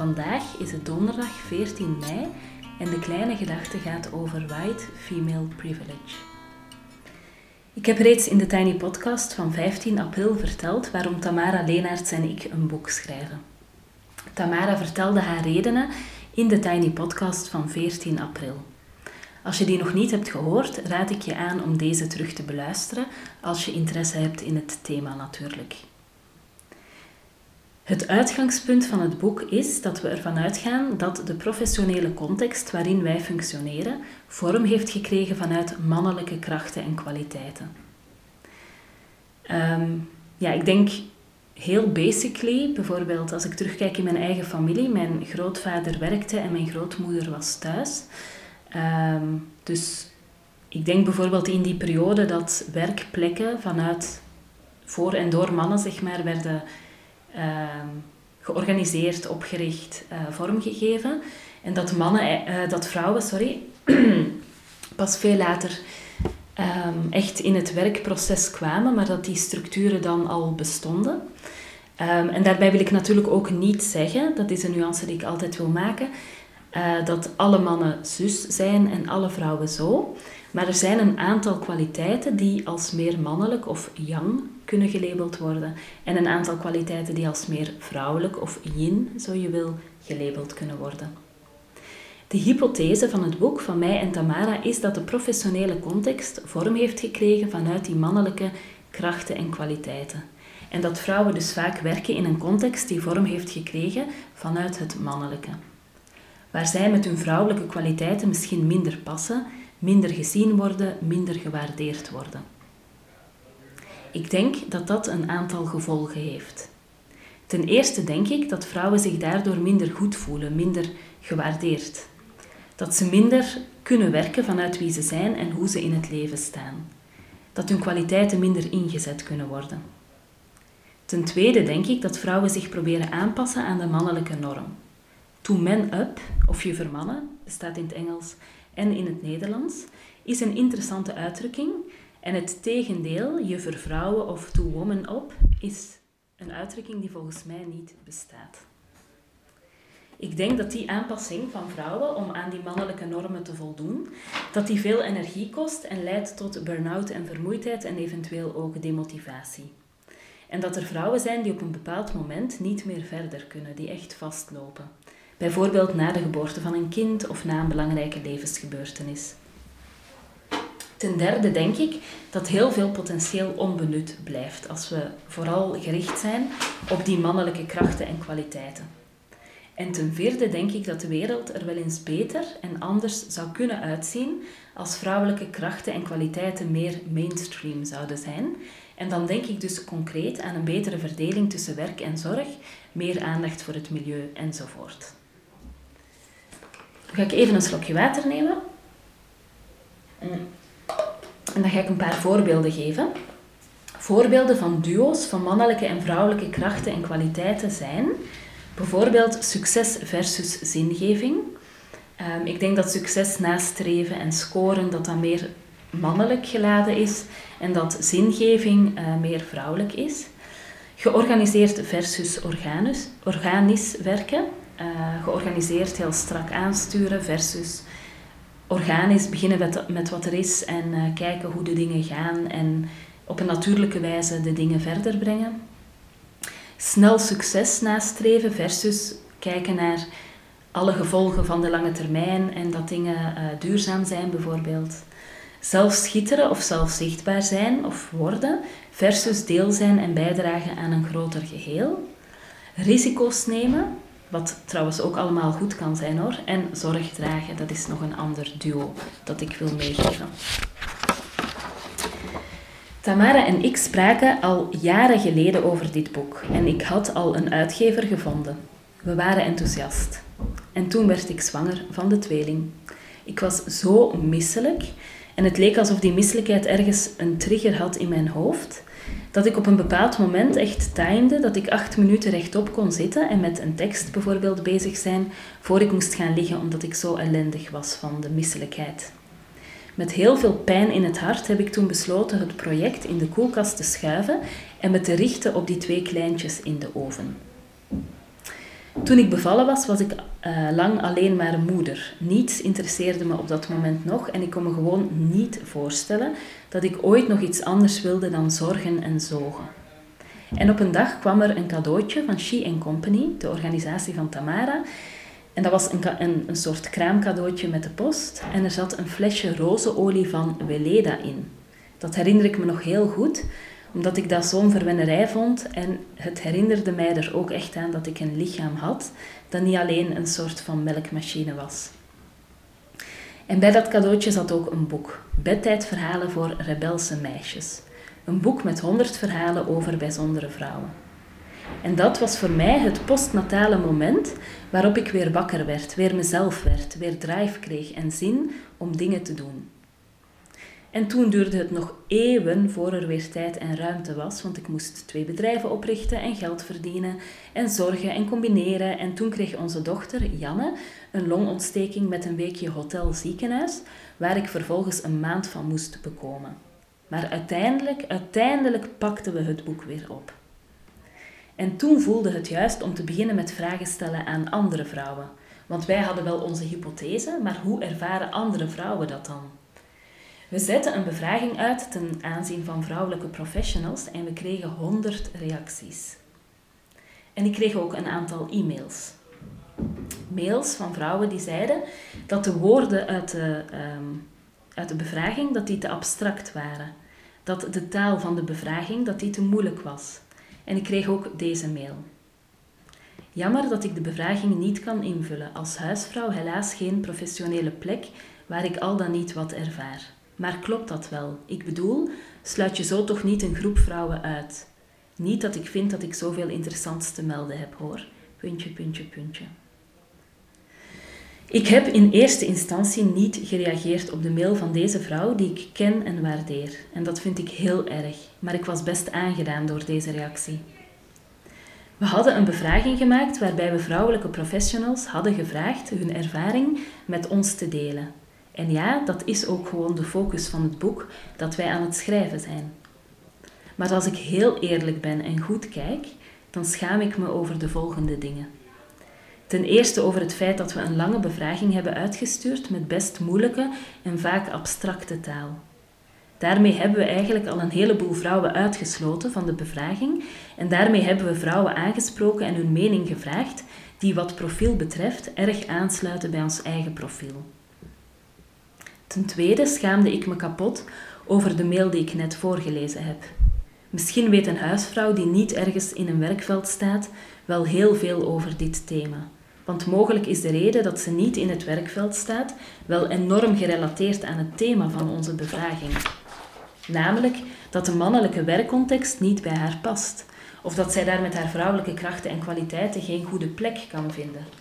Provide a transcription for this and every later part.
Vandaag is het donderdag 14 mei en de kleine gedachte gaat over white female privilege. Ik heb reeds in de Tiny Podcast van 15 april verteld waarom Tamara Leenaerts en ik een boek schrijven. Tamara vertelde haar redenen in de Tiny Podcast van 14 april. Als je die nog niet hebt gehoord, raad ik je aan om deze terug te beluisteren als je interesse hebt in het thema natuurlijk. Het uitgangspunt van het boek is dat we ervan uitgaan dat de professionele context waarin wij functioneren vorm heeft gekregen vanuit mannelijke krachten en kwaliteiten. Ehm, ja, ik denk heel basically, bijvoorbeeld als ik terugkijk in mijn eigen familie, mijn grootvader werkte en mijn grootmoeder was thuis. Ehm, dus ik denk bijvoorbeeld in die periode dat werkplekken vanuit voor en door mannen zeg maar, werden georganiseerd, opgericht, uh, vormgegeven. En dat, mannen, uh, dat vrouwen sorry, pas veel later ehm, echt in het werkproces kwamen, maar dat die structuren dan al bestonden. en daarbij wil ik natuurlijk ook niet zeggen, dat is een nuance die ik altijd wil maken, dat alle mannen zus zijn en alle vrouwen zo. Maar er zijn een aantal kwaliteiten die als meer mannelijk of yang kunnen gelabeld worden. En een aantal kwaliteiten die als meer vrouwelijk of yin, zo je wil, gelabeld kunnen worden. De hypothese van het boek van mij en Tamara is dat de professionele context vorm heeft gekregen vanuit die mannelijke krachten en kwaliteiten. En dat vrouwen dus vaak werken in een context die vorm heeft gekregen vanuit het mannelijke waar zij met hun vrouwelijke kwaliteiten misschien minder passen, minder gezien worden, minder gewaardeerd worden. Ik denk dat dat een aantal gevolgen heeft. Ten eerste denk ik dat vrouwen zich daardoor minder goed voelen, minder gewaardeerd. Dat ze minder kunnen werken vanuit wie ze zijn en hoe ze in het leven staan. Dat hun kwaliteiten minder ingezet kunnen worden. Ten tweede denk ik dat vrouwen zich proberen aanpassen aan de mannelijke norm to man up, of je vermannen, bestaat in het Engels en in het Nederlands, is een interessante uitdrukking. En het tegendeel, je vervrouwen of to woman up, is een uitdrukking die volgens mij niet bestaat. Ik denk dat die aanpassing van vrouwen om aan die mannelijke normen te voldoen, dat die veel energie kost en leidt tot burn-out en vermoeidheid en eventueel ook demotivatie. En dat er vrouwen zijn die op een bepaald moment niet meer verder kunnen, die echt vastlopen bijvoorbeeld na de geboorte van een kind of na een belangrijke levensgebeurtenis. Ten derde denk ik dat heel veel potentieel onbenut blijft als we vooral gericht zijn op die mannelijke krachten en kwaliteiten. En ten vierde denk ik dat de wereld er wel eens beter en anders zou kunnen uitzien als vrouwelijke krachten en kwaliteiten meer mainstream zouden zijn. En dan denk ik dus concreet aan een betere verdeling tussen werk en zorg, meer aandacht voor het milieu enzovoort. Dan ga ik even een slokje water nemen. En dan ga ik een paar voorbeelden geven. Voorbeelden van duo's van mannelijke en vrouwelijke krachten en kwaliteiten zijn bijvoorbeeld succes versus zingeving. Um, ik denk dat succes nastreven en scoren dat dat meer mannelijk geladen is en dat zingeving uh, meer vrouwelijk is. Georganiseerd versus organisch, organisch werken. Eh, georganiseerd heel strak aansturen versus organisch beginnen met, met wat er is en uh, kijken hoe de dingen gaan en op een natuurlijke wijze de dingen verder brengen. Snel succes nastreven versus kijken naar alle gevolgen van de lange termijn en dat dingen uh, duurzaam zijn bijvoorbeeld. Zelf schitteren of zelf zichtbaar zijn of worden versus deel zijn en bijdragen aan een groter geheel. Risico's nemen wat trouwens ook allemaal goed kan zijn hoor. En zorg dragen, dat is nog een ander duo dat ik wil meegeven. Tamara en ik spraken al jaren geleden over dit boek en ik had al een uitgever gevonden. We waren enthousiast. En toen werd ik zwanger van de tweeling. Ik was zo misselijk en het leek alsof die misselijkheid ergens een trigger had in mijn hoofd dat ik op een bepaald moment echt timede dat ik acht minuten rechtop kon zitten en met een tekst bijvoorbeeld bezig zijn voor ik moest gaan liggen omdat ik zo ellendig was van de misselijkheid. Met heel veel pijn in het hart heb ik toen besloten het project in de koelkast te schuiven en me te richten op die twee kleintjes in de oven. Toen ik bevallen was, was ik uh, lang alleen maar moeder. Niets interesseerde me op dat moment nog en ik kon me gewoon niet voorstellen dat ik ooit nog iets anders wilde dan zorgen en zogen. En op een dag kwam er een cadeautje van She Company, de organisatie van Tamara. En dat was een, een, een soort kraamcadeautje met de post. En er zat een flesje rozenolie van Weleda in. Dat herinner ik me nog heel goed, omdat ik dat zo'n verwennerij vond. En het herinnerde mij er ook echt aan dat ik een lichaam had, dat niet alleen een soort van melkmachine was. En bij dat cadeautje zat ook een boek, Bedtijdverhalen voor rebelse meisjes. Een boek met honderd verhalen over bijzondere vrouwen. En dat was voor mij het postnatale moment waarop ik weer wakker werd, weer mezelf werd, weer drive kreeg en zin om dingen te doen. En toen duurde het nog eeuwen voor er weer tijd en ruimte was, want ik moest twee bedrijven oprichten en geld verdienen en zorgen en combineren. En toen kreeg onze dochter, Janne, een longontsteking met een weekje hotel ziekenhuis, waar ik vervolgens een maand van moest bekomen. Maar uiteindelijk, uiteindelijk pakten we het boek weer op. En toen voelde het juist om te beginnen met vragen stellen aan andere vrouwen. Want wij hadden wel onze hypothese, maar hoe ervaren andere vrouwen dat dan? We zetten een bevraging uit ten aanzien van vrouwelijke professionals en we kregen 100 reacties. En ik kreeg ook een aantal e-mails. Mails van vrouwen die zeiden dat de woorden uit de, ehm, uit de bevraging dat die te abstract waren. Dat de taal van de bevraging dat die te moeilijk was. En ik kreeg ook deze mail. Jammer dat ik de bevraging niet kan invullen. Als huisvrouw helaas geen professionele plek waar ik al dan niet wat ervaar. Maar klopt dat wel? Ik bedoel, sluit je zo toch niet een groep vrouwen uit? Niet dat ik vind dat ik zoveel interessants te melden heb, hoor. Puntje, puntje, puntje. Ik heb in eerste instantie niet gereageerd op de mail van deze vrouw die ik ken en waardeer. En dat vind ik heel erg, maar ik was best aangedaan door deze reactie. We hadden een bevraging gemaakt waarbij we vrouwelijke professionals hadden gevraagd hun ervaring met ons te delen. En ja, dat is ook gewoon de focus van het boek dat wij aan het schrijven zijn. Maar als ik heel eerlijk ben en goed kijk, dan schaam ik me over de volgende dingen. Ten eerste over het feit dat we een lange bevraging hebben uitgestuurd met best moeilijke en vaak abstracte taal. Daarmee hebben we eigenlijk al een heleboel vrouwen uitgesloten van de bevraging en daarmee hebben we vrouwen aangesproken en hun mening gevraagd die wat profiel betreft erg aansluiten bij ons eigen profiel. Ten tweede schaamde ik me kapot over de mail die ik net voorgelezen heb. Misschien weet een huisvrouw die niet ergens in een werkveld staat wel heel veel over dit thema. Want mogelijk is de reden dat ze niet in het werkveld staat wel enorm gerelateerd aan het thema van onze bevraging. Namelijk dat de mannelijke werkcontext niet bij haar past, of dat zij daar met haar vrouwelijke krachten en kwaliteiten geen goede plek kan vinden.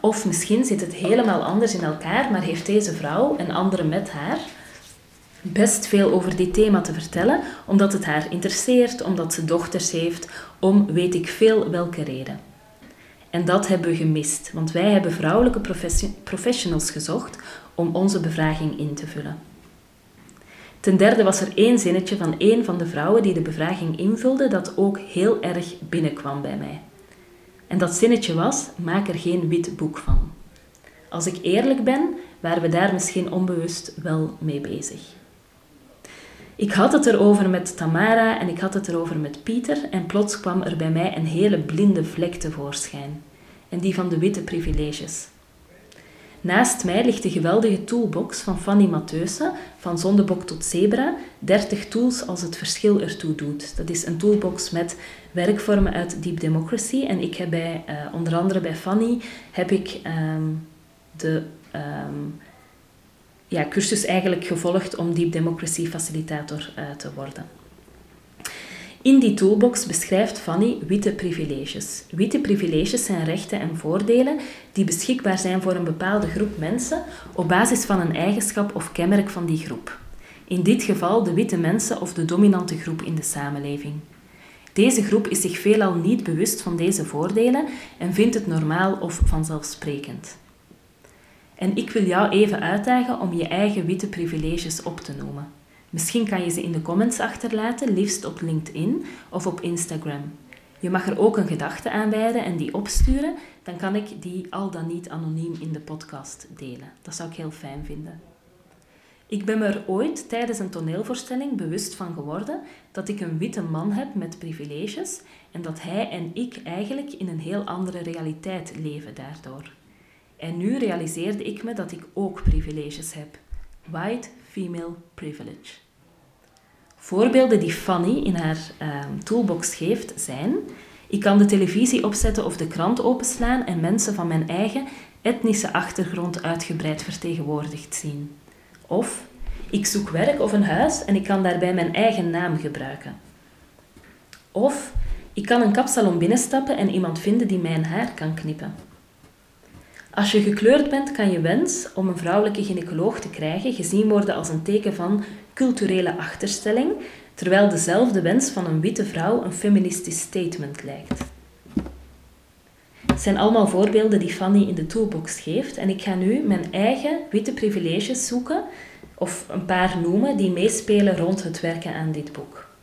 Of misschien zit het helemaal anders in elkaar, maar heeft deze vrouw en anderen met haar best veel over dit thema te vertellen, omdat het haar interesseert, omdat ze dochters heeft, om weet ik veel welke reden. En dat hebben we gemist, want wij hebben vrouwelijke professionals gezocht om onze bevraging in te vullen. Ten derde was er één zinnetje van één van de vrouwen die de bevraging invulde dat ook heel erg binnenkwam bij mij. En dat zinnetje was: maak er geen wit boek van. Als ik eerlijk ben, waren we daar misschien onbewust wel mee bezig. Ik had het erover met Tamara en ik had het erover met Pieter en plots kwam er bij mij een hele blinde vlek tevoorschijn. En die van de witte privileges. Naast mij ligt de geweldige toolbox van Fanny Matheusen, van zondebok tot zebra, 30 tools als het verschil ertoe doet. Dat is een toolbox met werkvormen uit Deep Democracy. En ik heb bij, uh, onder andere bij Fanny, heb ik um, de um, ja, cursus eigenlijk gevolgd om Deep Democracy facilitator uh, te worden. In die toolbox beschrijft Fanny witte privileges. Witte privileges zijn rechten en voordelen die beschikbaar zijn voor een bepaalde groep mensen op basis van een eigenschap of kenmerk van die groep. In dit geval de witte mensen of de dominante groep in de samenleving. Deze groep is zich veelal niet bewust van deze voordelen en vindt het normaal of vanzelfsprekend. En ik wil jou even uitdagen om je eigen witte privileges op te noemen. Misschien kan je ze in de comments achterlaten, liefst op LinkedIn of op Instagram. Je mag er ook een gedachte aan wijden en die opsturen, dan kan ik die al dan niet anoniem in de podcast delen. Dat zou ik heel fijn vinden. Ik ben er ooit tijdens een toneelvoorstelling bewust van geworden dat ik een witte man heb met privileges en dat hij en ik eigenlijk in een heel andere realiteit leven daardoor. En nu realiseerde ik me dat ik ook privileges heb. White female privilege. Voorbeelden die Fanny in haar ehm, toolbox geeft zijn: ik kan de televisie opzetten of de krant openslaan en mensen van mijn eigen etnische achtergrond uitgebreid vertegenwoordigd zien. Of ik zoek werk of een huis en ik kan daarbij mijn eigen naam gebruiken. Of ik kan een kapsalon binnenstappen en iemand vinden die mijn haar kan knippen. Als je gekleurd bent, kan je wens om een vrouwelijke gynaecoloog te krijgen gezien worden als een teken van culturele achterstelling, terwijl dezelfde wens van een witte vrouw een feministisch statement lijkt. Het zijn allemaal voorbeelden die Fanny in de toolbox geeft en ik ga nu mijn eigen witte privileges zoeken of een paar noemen die meespelen rond het werken aan dit boek.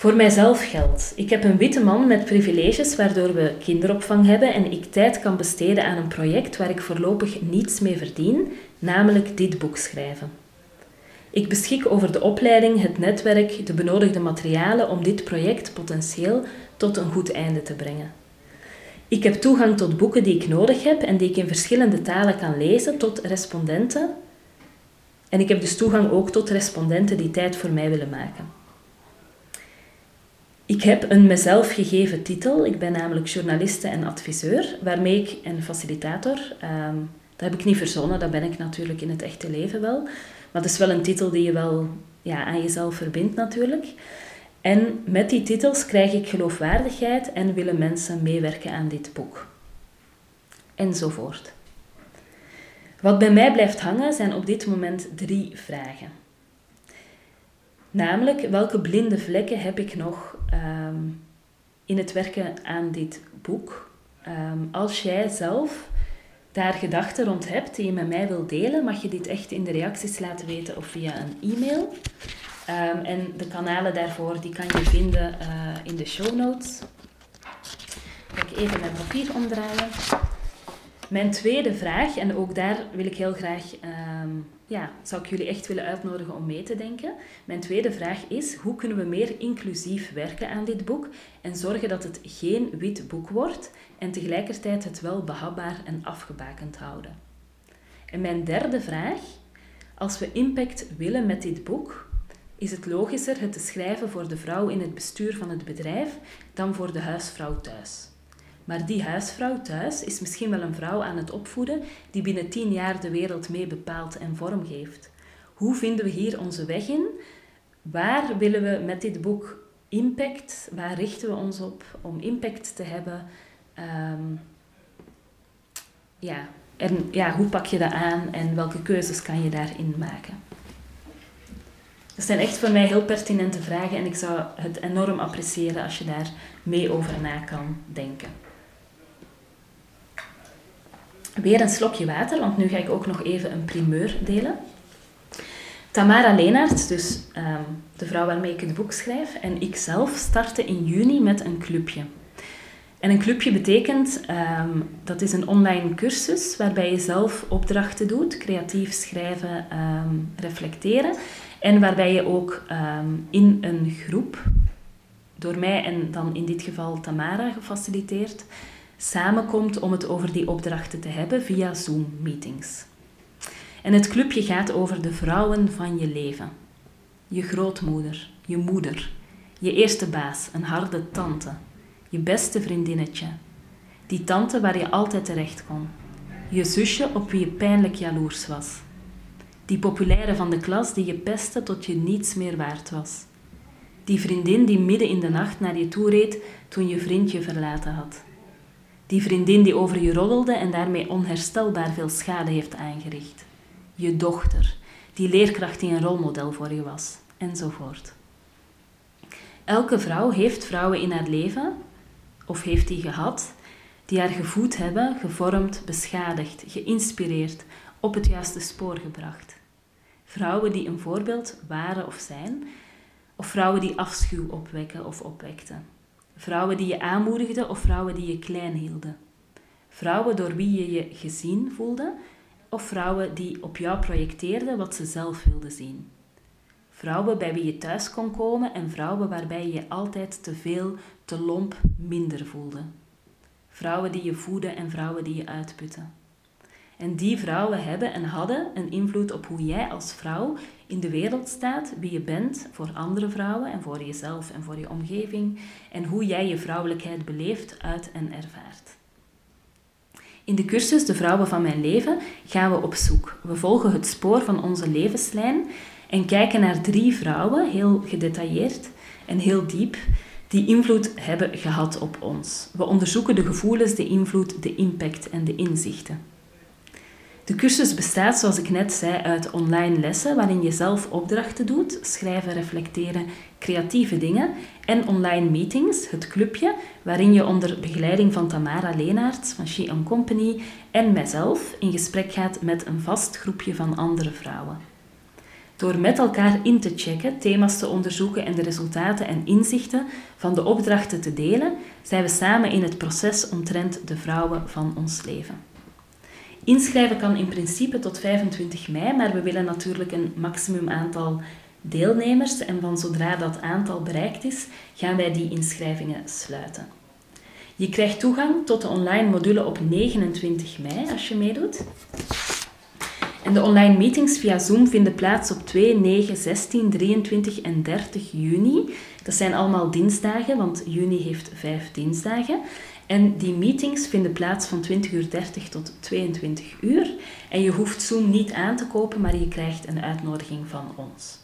Voor mijzelf geldt, ik heb een witte man met privileges waardoor we kinderopvang hebben en ik tijd kan besteden aan een project waar ik voorlopig niets mee verdien, namelijk dit boek schrijven. Ik beschik over de opleiding, het netwerk, de benodigde materialen om dit project potentieel tot een goed einde te brengen. Ik heb toegang tot boeken die ik nodig heb en die ik in verschillende talen kan lezen, tot respondenten. En ik heb dus toegang ook tot respondenten die tijd voor mij willen maken. Ik heb een mezelf gegeven titel. Ik ben namelijk journaliste en adviseur, waarmee ik en facilitator. Um, dat heb ik niet verzonnen, dat ben ik natuurlijk in het echte leven wel. Maar het is wel een titel die je wel ja, aan jezelf verbindt natuurlijk. En met die titels krijg ik geloofwaardigheid en willen mensen meewerken aan dit boek. Enzovoort. Wat bij mij blijft hangen zijn op dit moment drie vragen. Namelijk, welke blinde vlekken heb ik nog ehm, in het werken aan dit boek? Ehm, als jij zelf daar gedachten rond hebt die je met mij wilt delen, mag je dit echt in de reacties laten weten of via een e-mail. Um, en de kanalen daarvoor die kan je vinden uh, in de show notes. Ga even mijn papier omdraaien. Mijn tweede vraag, en ook daar wil ik heel graag, um, ja, zou ik jullie echt willen uitnodigen om mee te denken. Mijn tweede vraag is, hoe kunnen we meer inclusief werken aan dit boek en zorgen dat het geen wit boek wordt en tegelijkertijd het wel behapbaar en afgebakend houden? En mijn derde vraag, als we impact willen met dit boek, is het logischer het te schrijven voor de vrouw in het bestuur van het bedrijf dan voor de huisvrouw thuis. Maar die huisvrouw thuis is misschien wel een vrouw aan het opvoeden die binnen tien jaar de wereld mee bepaalt en vormgeeft. Hoe vinden we hier onze weg in? Waar willen we met dit boek impact? Waar richten we ons op om impact te hebben? Um, ja, en ja, hoe pak je dat aan en welke keuzes kan je daarin maken? Dat zijn echt voor mij heel pertinente vragen en ik zou het enorm appreciëren als je daar mee over na kan denken. Weer een slokje water, want nu ga ik ook nog even een primeur delen. Tamara Leenaert, dus um, de vrouw waarmee ik het boek schrijf, en ik zelf starten in juni met een clubje. En een clubje betekent, um, dat is een online cursus waarbij je zelf opdrachten doet, creatief schrijven, um, reflecteren. En waarbij je ook in een groep, door mij en dan in dit geval Tamara gefaciliteerd, samenkomt om het over die opdrachten te hebben via Zoom-meetings. En het clubje gaat over de vrouwen van je leven. Je grootmoeder, je moeder, je eerste baas, een harde tante, je beste vriendinnetje, die tante waar je altijd terecht kon, je zusje op wie je pijnlijk jaloers was, die populaire van de klas die je pestte tot je niets meer waard was, die vriendin die midden in de nacht naar je toe reed toen je vriend je verlaten had die vriendin die over je roddelde en daarmee onherstelbaar veel schade heeft aangericht. Je dochter, die leerkracht die een rolmodel voor je was, enzovoort. Elke vrouw heeft vrouwen in haar leven, of heeft die gehad, die haar gevoed hebben, gevormd, beschadigd, geïnspireerd, op het juiste spoor gebracht. Vrouwen die een voorbeeld waren of zijn, of vrouwen die afschuw opwekken of opwekten. Vrouwen die je aanmoedigden of vrouwen die je klein hielden. Vrouwen door wie je je gezien voelde of vrouwen die op jou projecteerden wat ze zelf wilden zien. Vrouwen bij wie je thuis kon komen en vrouwen waarbij je je altijd te veel, te lomp, minder voelde. Vrouwen die je voeden en vrouwen die je uitputten. En die vrouwen hebben en hadden een invloed op hoe jij als vrouw in de wereld staat, wie je bent voor andere vrouwen en voor jezelf en voor je omgeving en hoe jij je vrouwelijkheid beleeft, uit en ervaart. In de cursus De Vrouwen van Mijn Leven gaan we op zoek. We volgen het spoor van onze levenslijn en kijken naar drie vrouwen, heel gedetailleerd en heel diep, die invloed hebben gehad op ons. We onderzoeken de gevoelens, de invloed, de impact en de inzichten. De cursus bestaat, zoals ik net zei, uit online lessen waarin je zelf opdrachten doet, schrijven, reflecteren, creatieve dingen en online meetings, het clubje, waarin je onder begeleiding van Tamara Leenaerts van She Company en mijzelf in gesprek gaat met een vast groepje van andere vrouwen. Door met elkaar in te checken, thema's te onderzoeken en de resultaten en inzichten van de opdrachten te delen, zijn we samen in het proces omtrent de vrouwen van ons leven. Inschrijven kan in principe tot 25 mei, maar we willen natuurlijk een maximum aantal deelnemers en van zodra dat aantal bereikt is, gaan wij die inschrijvingen sluiten. Je krijgt toegang tot de online module op 29 mei als je meedoet. En de online meetings via Zoom vinden plaats op 2, 9, 16, 23 en 30 juni. Dat zijn allemaal dinsdagen, want juni heeft vijf dinsdagen. En die meetings vinden plaats van 20.30 uur tot 22 uur. En je hoeft Zoom niet aan te kopen, maar je krijgt een uitnodiging van ons.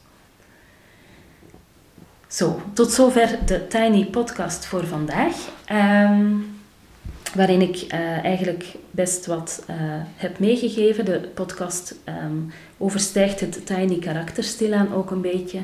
Zo, tot zover de Tiny Podcast voor vandaag. Um, waarin ik uh, eigenlijk best wat uh, heb meegegeven. De podcast um, overstijgt het Tiny karakter stilaan ook een beetje.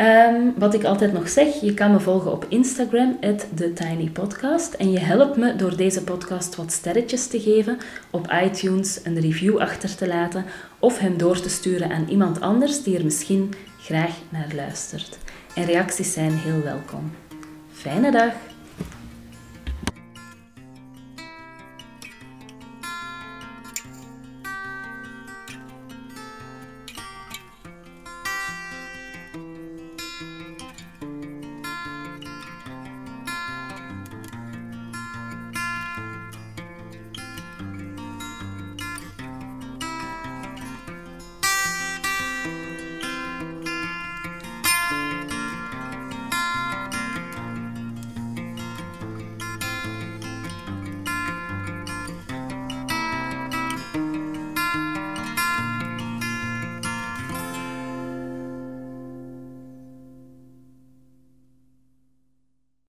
Um, wat ik altijd nog zeg, je kan me volgen op Instagram, TheTinyPodcast. En je helpt me door deze podcast wat sterretjes te geven, op iTunes een review achter te laten of hem door te sturen aan iemand anders die er misschien graag naar luistert. En reacties zijn heel welkom. Fijne dag!